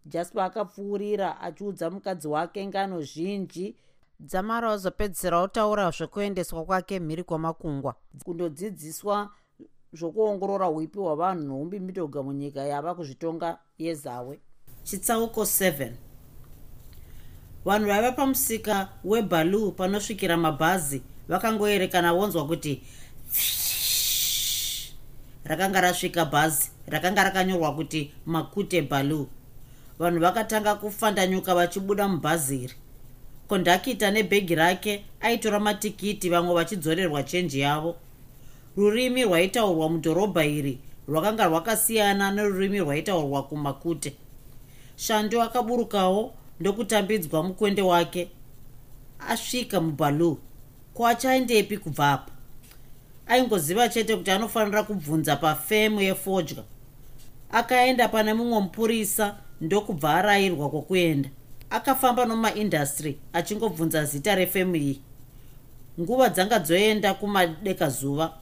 Jaspa akapfuurira achiudza mukadzi wake ngano zhinji dzamara wazopedzisira otaura zvekuendeswa kwake mhiri kwamakungwa. Kundodzidziswa zvokuongorora uipi hwavanhu nhumbi midhoga munyika yava kuzvitonga yezawe. Chitsauko 7 vanhu vaiva pamusika webaloo panosvikira mabhazi vakangoerekana vonzwa kuti rakanga rasvika bhazi rakanga rakanyorwa kuti makute baloo vanhu vakatanga kufandanyuka vachibuda mubhazi iri kondakita nebhegi rake aitora matikiti vamwe vachidzorerwa chenji yavo. Rurimi rwaitaurwa mudhorobha iri rwakanga rwakasiyana nerurimi rwaitaurwa kumakute. Shando akaburukawo ndokutambidzwa mukwende wake. Asvika mubaloo ko achaendepi kubva apa? Aingoziva chete kuti anofanira kubvunza pafemu yefodya. Akaenda pane mumwe mupurisa ndokubva arayirwa kwokuenda akafamba nomaindastry achingobvunza zita refemu iyi nguva dzanga dzoenda kumadekazuva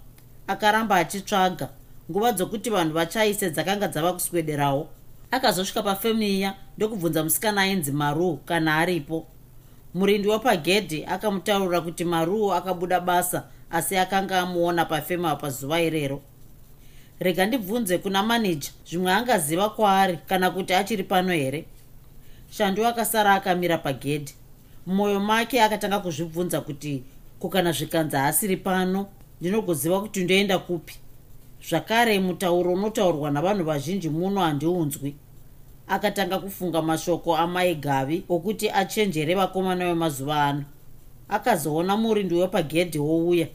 akaramba achitsvaga. Nguva dzokuti vanhu vachaise dzakanga dzava kuswederawo akazosvika pafemu iya ndokubvunza musikana ainzi maruu kana aripo. Murindi wepagedhi akamutaurira kuti maruu akabuda basa asi akanga amuona pafemu apa zuva irero. Rega ndibvunze kuna manija zvimwe angaziva kwaari kana kuti achiri pano here shando akasara akamira pagedhi. Mumwoyo make akatanga kuzvibvunza kuti kukana zvikanzi haasiri pano ndinogoziva kuti ndoenda kupi? Zvakare mutauro unotaurwa navanhu vazhinji muno handiunzwi. Akatanga kufunga mashoko amai gavi okuti achenjere vakomana vemazuva ano. Akazoona murindi wepagedhi wouya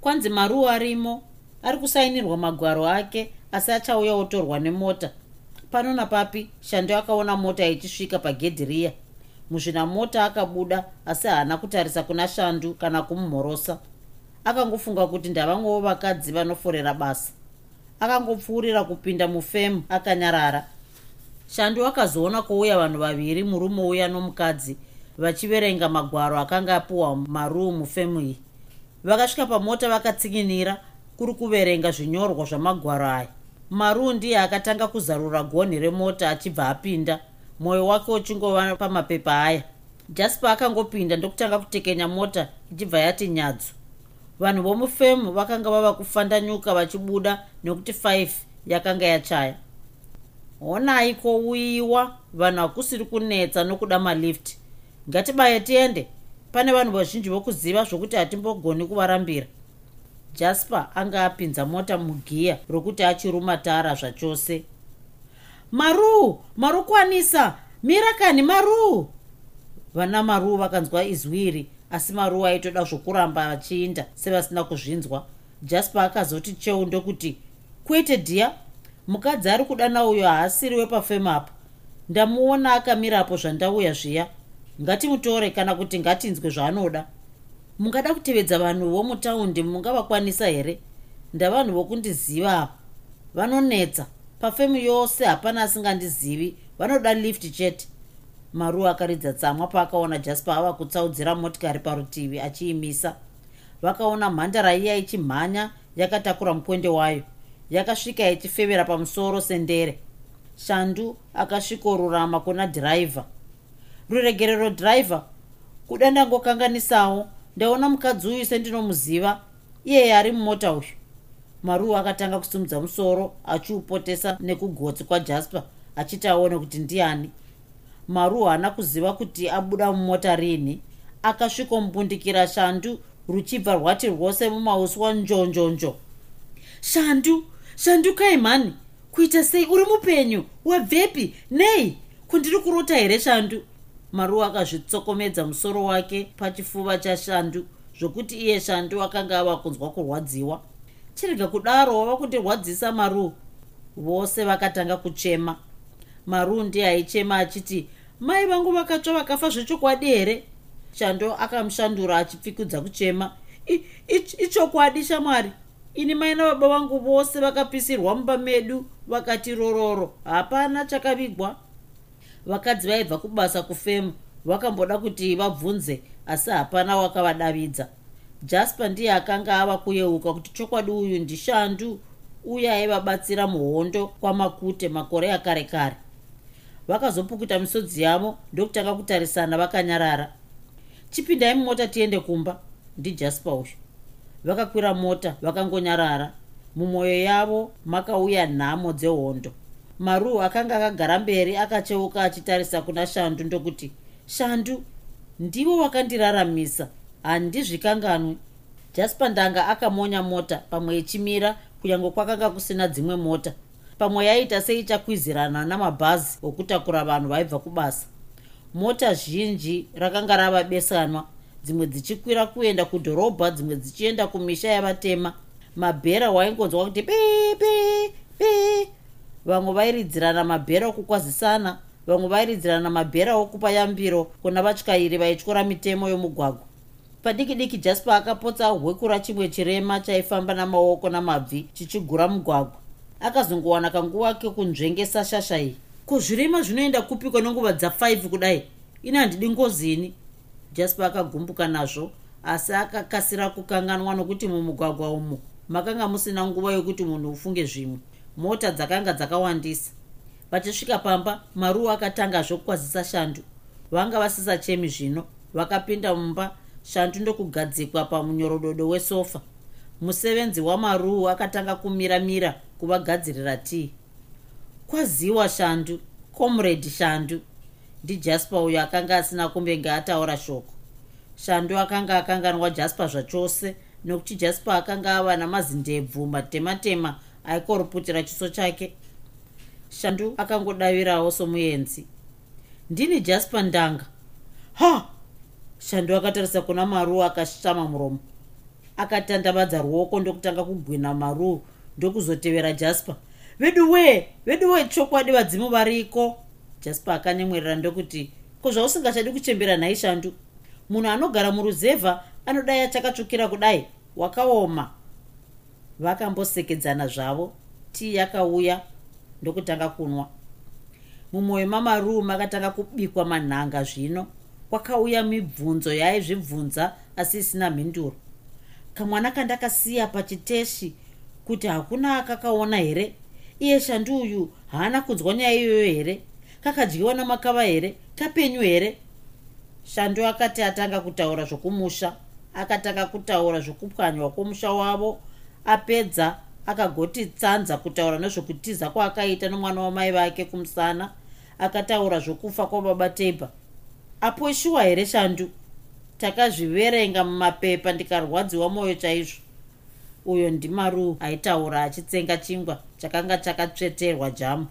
kwanzi maruu arimo? Ari kusainirwa magwaro ake asi achauya otorwa nemota pano napapi shando akaona mota ichisvika pagedhi riya. Muzvinamota akabuda asi haana kutarisa kuna shandu kana kumumhorosa akangofunga kuti ndavamwewo vakadzi vanoforera basa. Akangopfuurira kupinda mufemu akanyarara. Shandu akazoona kuuya vanhu vaviri murume uya nomukadzi vachiverenga magwaro akanga apiwa maruu mufemu iyi. Vakasvika pamota vakatsinginira kuri kuverenga zvinyorwa zvamagwaro aya maruu ndiye akatanga kuzarura gonhi remota achibva apinda. Mwoyo wake uchingova pamapepa aya. Jaspa akangopinda ndokutanga kutekenya mota ichibva yati nyadzo vanhu vomufemu vakanga vava kufandanyuka vachibuda nekuti 5 yakanga yachaya. Honai kouyiwa vanhu hakusiri kunetsa nokuda malifti ngatibaye tiende. Pane vanhu vazhinji vokuziva zvokuti hatimbogoni kuvarambira jasper anga apinza mota mugiya rokuti achiruma tara zvachose. Maruu marukwanisa mira kani maruu! Vana maruu vakanzwa izwi iri asi maruu aitoda zvokuramba vachiinda sevasina kuzvinzwa. Jasper akazoti cheu ndokuti kwete dhiya mukadzi ari kudana uyo haasiri wepafemu apa ndamuona akamirapo zvandauya zviya. Ngatimutore kana kuti ngatinzwe zvaanoda mungada kutevedza vanhu vomutaundi mungavakwanisa here? Ndavanhu vokundiziva ava vanonetsa. Pafemu yose hapana asingandizivi. Vanoda lift chete. Maru akaridza tsamwa paakaona jaspa ava kutsaudzira motikari parutivi achiimisa. Vakaona mhandara iya ichimhanya yakatakura mukwende wayo. Yakasvika ichifevera pamusoro sendere. Shandu akasvikorurama kuna dhiraivha ruregerero dhiraivha kuda ndangokanganisawo ndaona mukadzi uyu sendinomuziva iyeye ari mumota uyu. Maruu akatanga kusimudza musoro achiupotesa nekugotsi kwajasper achiti aone kuti ndiani. Maruu haana kuziva kuti abuda mumota rini akasvikombundikira shandu ruchibva rwati rwose mumauswa njonjonjo. Shandu shandu kaimhani kuita sei uri mupenyu wabvepi? Nei kundiri kurota here shandu maruu akazvitsokomedza musoro wake pachifuva chashandu zvokuti iye shandu akanga ava kunzwa kurwadziwa. Chirega kudaro wava kundirwadzisa maruu vose vakatanga kuchema. Maruu ndiye aichema achiti mai vangu vakatsva vakafa zvechokwadi here? Shando akamushandura achipfikudza kuchema ichokwadi shamwari ini mai nababa vangu vose vakapisirwa mumba medu vakati rororo hapana chakavigwa vakadzi vaibva kubasa kufemu vakamboda kuti vabvunze asi hapana wakavadavidza. Jasper ndiye akanga ava kuyeuka kuti chokwadi uyu ndishandu uye aivabatsira muhondo kwamakute makore akare kare. Vakazopukuta misodzi yavo ndokutanga kutarisana vakanyarara. Chipindai mumota tiende kumba ndijasper uyu. Vakakwira mota vakangonyarara. Mumwoyo yavo makauya nhamo dzehondo maru akanga akagara mberi akacheuka achitarisa kuna shandu ndokuti shandu ndivo vakandiraramisa handizvikanganwi. Jasper ndanga akamonya mota pamwe ichimira kunyange kwakanga kusina dzimwe mota. Pamwe yaita seichakwizirana namabhazi okutakura vanhu vaibva kubasa. Mota zhinji rakanga rava besanwa dzimwe dzichikwira kuenda kudhorobha dzimwe dzichienda kumisha yavatema. Mabhera waingonzwa kuti pipi pi vamwe vairidzirana mabhera okukwazisana vamwe vairidzirana mabhera okupa yambiro kuna vatyairi vaityora mitemo yomugwagwa. Padiki diki jasper akapotsa hwekura chimwe chirema chaifamba namaoko namabvi chichigura mugwagwa. Akazongowana kanguva kekunzvengesa shasha iyi. Ko zvirema zvinoenda kupikwa nenguva dza5 kudai? Ini handidi ngozini jasper akagumbuka nazvo asi akakasira kukanganwa nokuti mumugwagwa umo makanga musina nguva yokuti munhu ufunge zvimwe mota dzakanga dzakawandisa. Vachisvika pamba maruu akatanga zvokwazisa shandu. Vanga vasisachemi zvino vakapinda mumba shandu ndokugadzikwa pamunyorododo wesofa. Musevenzi wamaruu akatanga kumira-mira kuvagadzirira tii? Kwaziwa shandu comrade shandu. Ndijasper uyo akanga asina kumbenge ataura shoko. Shandu akanga akanganwa jasper zvachose nokuti jasper akanga ava namazindebvu matema-tema aikoruputira chiso chake. Shandu akangodavirawo somuenzi. Ndini jasper ndanga. Ha! Shandu akatarisa kuna maruu akashama muromo. Akatandavadza ruoko ndokutanga kugwina maruu ndokuzotevera jasper. Vedu wee vedu wee chokwadi vadzimu variko. Jasper akanyemwerera ndokuti ko zvausingachadi kuchembera nhai shandu? Munhu anogara muruzevha anodai achakatsvukira kudai. Wakaoma vakambosekedzana zvavo. Tii yakauya ndokutanga kunwa. Mumwoyo mamaruu makatanga kubikwa manhanga zvino kwakauya mibvunzo yaizvibvunza asi isina mhinduro. Kamwana kandakasiya pachiteshi kuti hakuna akakaona here? Iye shandu uyu haana kunzwa nyaya iyoyo here? Kakadyiwa namakava here? Kapenyu here? Shandu akati atanga kutaura zvokumusha akatanga kutaura zvokupwanywa kwomusha wavo apedza akagoti tsanza kutaura nezvokutiza kwaakaita nomwana wamai vake kumusana akataura zvokufa kwababa tebha aposhiwa here shandu? Takazviverenga mumapepa ndikarwadziwa mwoyo chaizvo. Uyo ndimaruu aitaura achitsenga chingwa chakanga chakatsveterwa jamu.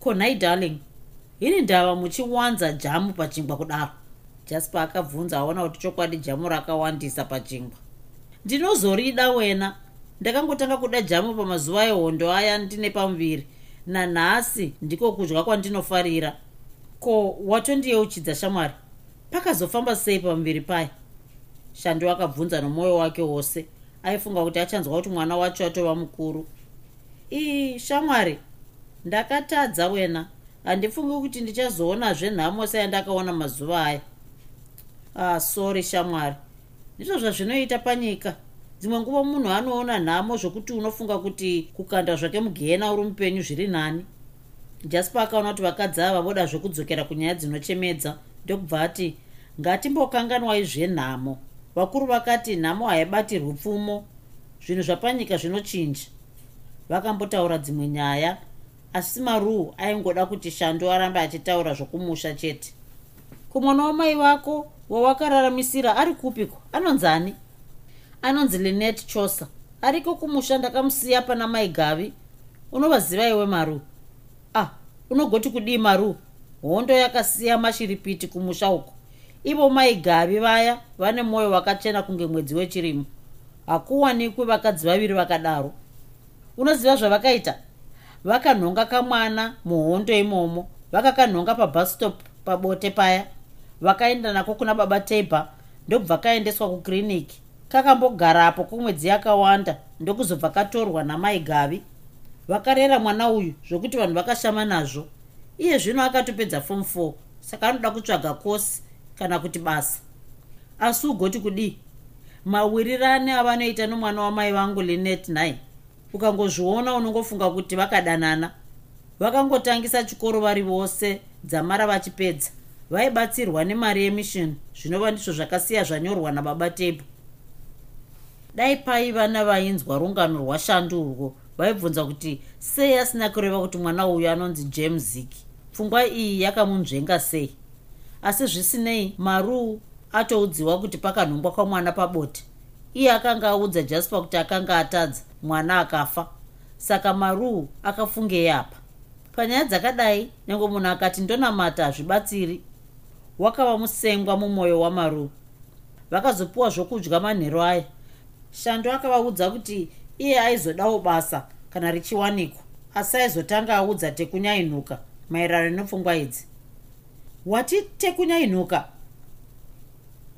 Konhai darling ini ndava muchiwanza jamu pachingwa kudaro. Jasper akabvunza aona kuti chokwadi jamu rakawandisa pachingwa. Ndinozorida wena ndakangotanga kuda jamu pamazuva ehondo aya ndine pamuviri nanhasi ndiko kudya kwandinofarira. Ko watondiyeuchidza shamwari? Pakazofamba sei pamuviri paya shando akabvunza nomwoyo wake wose. Aifunga kuti achanzwa kuti mwana wacho atova mukuru. Ii shamwari ndakatadza wena. Handifungi kuti ndichazoonazve nhamo seyandakaona mazuva aya. Ah sori shamwari. Ndizvo zvazvinoita panyika dzimwe nguva munhu anoona nhamo zvokuti unofunga kuti kukanda zvake mugehena uri mupenyu zviri nani. Jaspa akaona kuti vakadzi ava voda zvekudzokera kunyaya dzinochemedza ndokubva ati ngatimbokanganwai zvenhamo vakuru vakati nhamo haibatirwi pfumo. Zvinhu zvapanyika zvinochinja. Vakambotaura dzimwe nyaya asi maruu aingoda kuti shando arambe achitaura zvokumusha chete. Kumwana wamai vako wawakararamisira ari kupiko anonzani anonzi linet chosa ariko kumusha ndakamusiya pana mai gavi unovaziva iwe maruu ah unogoti kudii maruu hondo yakasiya mashiripiti kumusha uko. Ivo mai gavi vaya vane mwoyo wakachena kunge mwedzi wechirimo hakuwanikwi vakadzi vaviri vakadaro. Unoziva zvavakaita? Vakanhonga kamwana muhondo imomo vakakanhonga pabustop pabote paya vakaenda nako kuna baba teiba ndobva kaendeswa kukiriniki kakambogarapo kwemwedzi yakawanda ndokuzobva katorwa namai gavi. Vakarera mwana uyu zvokuti vanhu vakashama nazvo. Iye zvino akatopedza fom 4 saka anoda kutsvaga kosi kana kuti basa. Asi ugoti kudii? Mawirirane avanoita nomwana wamai vangu linet nai ukangozviona unongofunga kuti vakadanana. Vakangotangisa chikoro vari vose dzamara vachipedza. Vaibatsirwa nemari yemission zvinova ndizvo zvakasiya zvanyorwa nababa tebu dai paiva navainzwa rungano rwashando urwo vaibvunza kuti sei asina kureva kuti mwana uyu anonzi james zik pfungwa iyi yakamunzvenga sei? Asi zvisinei maruu atoudziwa kuti pakanhongwa kwamwana pabote iye akanga audza jaspa kuti akanga atadza mwana akafa. Saka maruu akafungei apa panyaya dzakadai nyange munhu akati ndonamata hazvibatsiri. Wakava musengwa mumwoyo wamaruu vakazopiwa zvokudya manhero aya shando akavaudza kuti iye aizodawo basa kana richiwanikwa asi aizotanga audza tekunyainuka maererano nepfungwa idzi. Wati tekunyainuka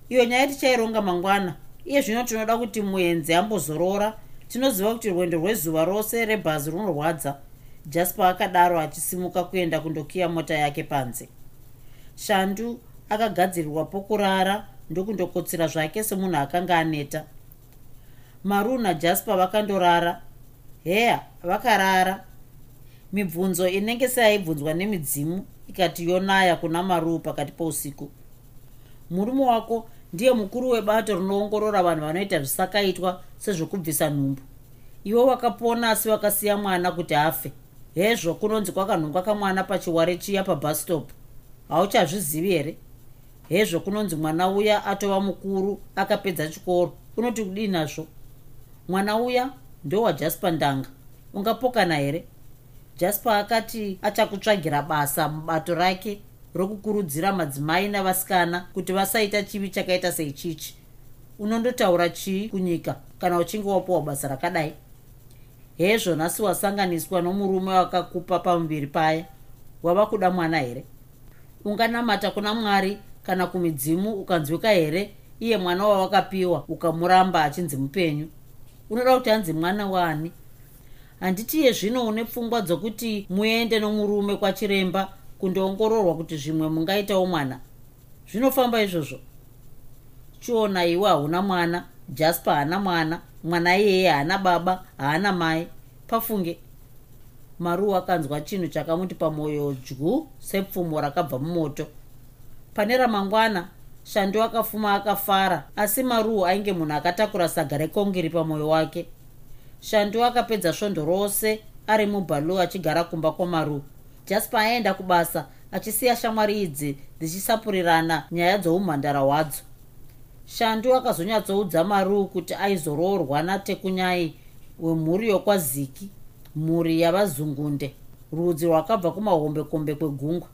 iyo nyaya tichaironga mangwana. Iye zvino tinoda kuti muenzi ambozorora tinoziva kuti rwendo rwezuva rose rebhazi runorwadza. Jaspa akadaro achisimuka kuenda kundokiya mota yake panze. Shandu akagadzirirwa pokurara ndokundokotsera zvake semunhu akanga aneta maru najaspa vakandorara. Heya vakarara. Mibvunzo inenge seaibvunzwa nemidzimu ikati yonaya kuna maruu pakati pousiku. Murume wako ndiye mukuru webato rinoongorora vanhu vanoita zvisakaitwa sezvokubvisa nhumbu. Ivo vakapona asi vakasiya mwana kuti afe. Hezvo kunonzi kwakanhongwa kamwana pachiware chiya pabustop hauchazvizivi here? Hezvo kunonzi mwana uya atova mukuru akapedza chikoro. Unoti kudii nazvo mwana uya ndowajaspa ndanga. Ungapokana here? Jaspa akati achakutsvagira basa mubato rake rokukurudzira madzimai navasikana kuti vasaita chivi chakaita seichichi. Unondotaura chii kunyika kana uchinge wapiwa basa rakadai? Hezvo nhasi wasanganiswa nomurume wakakupa pamuviri paya. Wava kuda mwana here? Unganamata kuna mwari kana kumidzimu ukanzwika here? Iye mwana wawakapiwa ukamuramba achinzi mupenyu unoda kuti anzi mwana waani handitiye zvino une pfungwa dzokuti muende nomurume kwachiremba kundoongororwa kuti zvimwe mungaitawo mwana? Zvinofamba izvozvo. Chiona iwe hauna mwana jaspa haana mwana mwana iyeye haana baba haana mai. Pafunge. Maruu akanzwa chinhu chakamuti pamwoyo dyu sepfumo rakabva mumoto. Pane ramangwana shando akafuma akafara asi maruu ainge munhu akatakura saga rekongiri pamwoyo wake. Shando akapedza svondo rose ari mubhalu achigara kumba kwamaruu jaspa aenda kubasa achisiya shamwari idzi dzichisapurirana nyaya dzoumhandara hwadzo. Shandu akazonyatsoudza maruu kuti aizoroorwa natekunyai wemhuri yokwaziki mhuri yavazungunde rudzi rwakabva kumahombekombe kwegungwa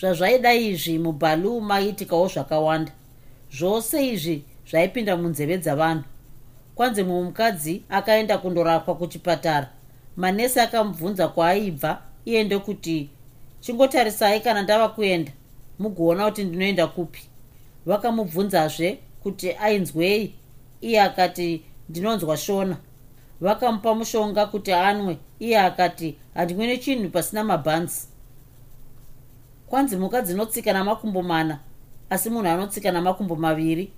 zvazvaida izvi mubhalu maitikawo zvakawanda. Zvose izvi zvaipinda munzeve dzavanhu. Kwanzi mumwe mukadzi akaenda kundorapwa kuchipatara. Manesi akamubvunza kwaaibva iye ndokuti chingotarisai kana ndava kuenda? Mugoona kuti ndinoenda kupi? Vakamubvunzazve kuti ainzwei. Iye akati ndinonzwa shona. Vakamupa mushonga kuti anwe. Iye akati handimwe nechinhu pasina mabhanzi kwanzi mhuka dzinotsika namakumbo mana asi munhu anotsika namakumbo maviri.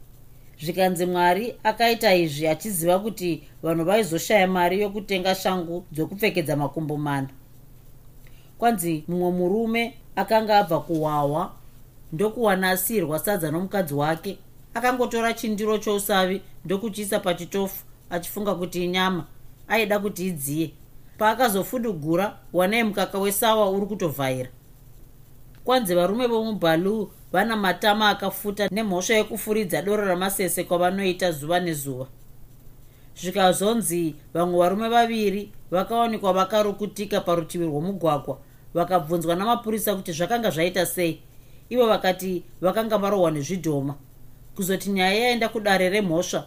Zvikanzi mwari akaita izvi achiziva kuti vanhu vaizoshaya mari yokutenga shangu dzokupfekedza makumbo mana. Kwanzi mumwe murume akanga abva kuhwahwa ndokuwana asirwa sadza nomukadzi wake akangotora chindiro chousavi ndokuchiisa pachitofu achifunga kuti inyama aida kuti idziye. Paakazofudugura wanei mukaka wesawa uri kutovhaira kwanzi varume vomubhaluu vana matama akafuta nemhosva yekufuridza doro ramasese kwavanoita zuva nezuva. Zvikazonzi vamwe varume vaviri vakawanikwa vakarukutika parutivi rwomugwagwa vakabvunzwa namapurisa kuti zvakanga zvaita sei. Ivo vakati vakanga varohwa nezvidhoma. Kuzoti nyaya yaenda kudare remhosva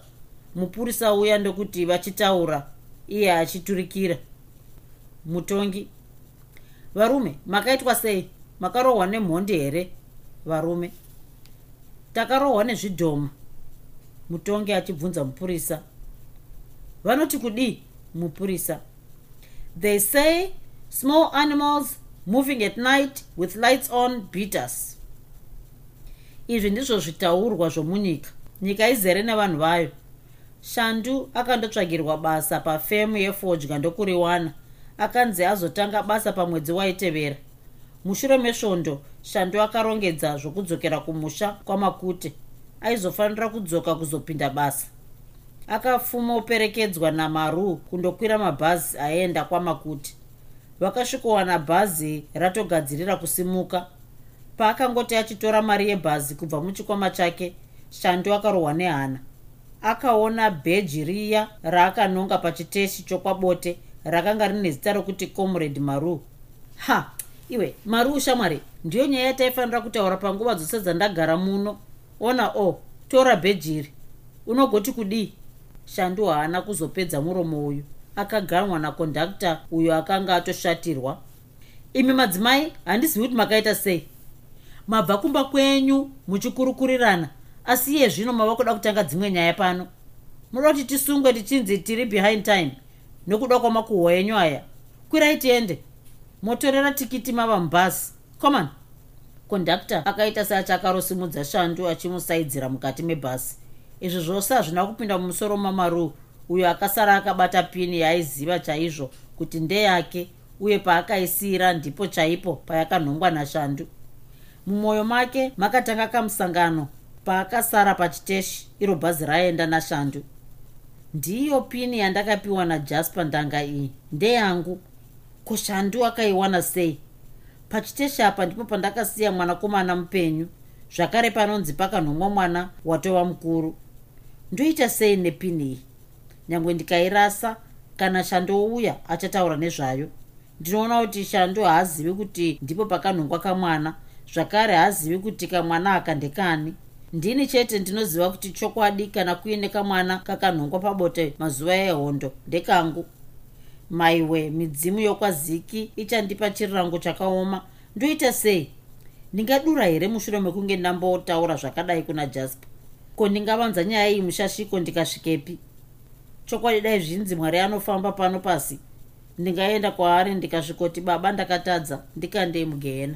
mupurisa uya ndokuti vachitaura iye achiturikira. Mutongi varume makaitwa sei makarohwa nemhondi here varume? Takarohwa nezvidhoma mutongi achibvunza mupurisa. Vanoti kudii mupurisa? They say small animals moving at night with lights on beaters izvi ndizvo zvitaurwa zvomunyika nyika izere nevanhu vayo. Shandu akandotsvagirwa basa pafemu yefodya ndokuriwana akanzi azotanga basa pamwedzi waitevera mushure mesvondo shandu akarongedza zvokudzokera kumusha kwamakute aizofanira kudzoka kuzopinda basa. Akafuma uperekedzwa namaru kundokwira mabhazi aenda kwamakute. Vakasvikowana bhazi ratogadzirira kusimuka. Paakangoti achitora mari yebhazi kubva muchikwama chake shandu akarohwa nehana. Akaona bheji riya raakanonga pachiteshi chokwabote rakanga rine zita rokuti comrade maru. Ha iwe mari ushamwari ndiyo nyaya yataifanira kutaura panguva dzose dzandagara muno. Ona o oh, tora bhejiri. Unogoti kudii? Shandu haana kuzopedza muromo uyu. Akaganwa nakondakta uyo akanga atoshatirwa. Imi madzimai handizivi kuti makaita sei. Mabva kumba kwenyu muchikurukurirana asi iye zvino mava kuda kutanga dzimwe nyaya pano. Muda kuti tisungwe tichinzi tiri behind time nokuda kwamakuhwa enyu aya. Kwirai tiende motorera tikiti mava mubhasi common kondakta akaita seachakarosimudza shandu achimusaidzira mukati mebhasi izvi zvose hazvina kupinda mumusoro mamaru uyo akasara akabata pini yaaiziva chaizvo kuti ndeyake uye paakaisiyira ndipo chaipo payakanhongwa nashandu. Mumwoyo make makatanga kamusangano paakasara pachiteshi iro bhazi raenda nashandu. Ndiyo pini yandakapiwa najaspa ndanga iyi ndeyangu kushandu akaiwana sei? Pachiteshi apa ndipo pandakasiya mwanakomana mupenyu. Zvakare panonzi pakanhomwa mwana watova mukuru. Ndoita sei nepini iyi nyange ndikairasa kana shandouya achataura nezvayo. Ndinoona kuti shando haazivi kuti ndipo pakanhongwa kamwana. Zvakare haazivi kuti kamwana aka ndekani ndini chete ndinoziva kuti chokwadi kana kuine kamwana kakanhongwa pabote mazuva ehondo. Ndekangu maiwe midzimu yokwaziki ichandipa chirirango chakaoma. Ndoita sei? Ndingadura here mushure mekunge ndambotaura zvakadai kuna jaspa ko ndingavanza nyaya iyi mushashiko ndikasvikepi? Chokwadi dai zvinzi mwari anofamba pano pasi. Ndingaenda kwaari ndikasvikoti baba ndakatadza ndikandei mugehena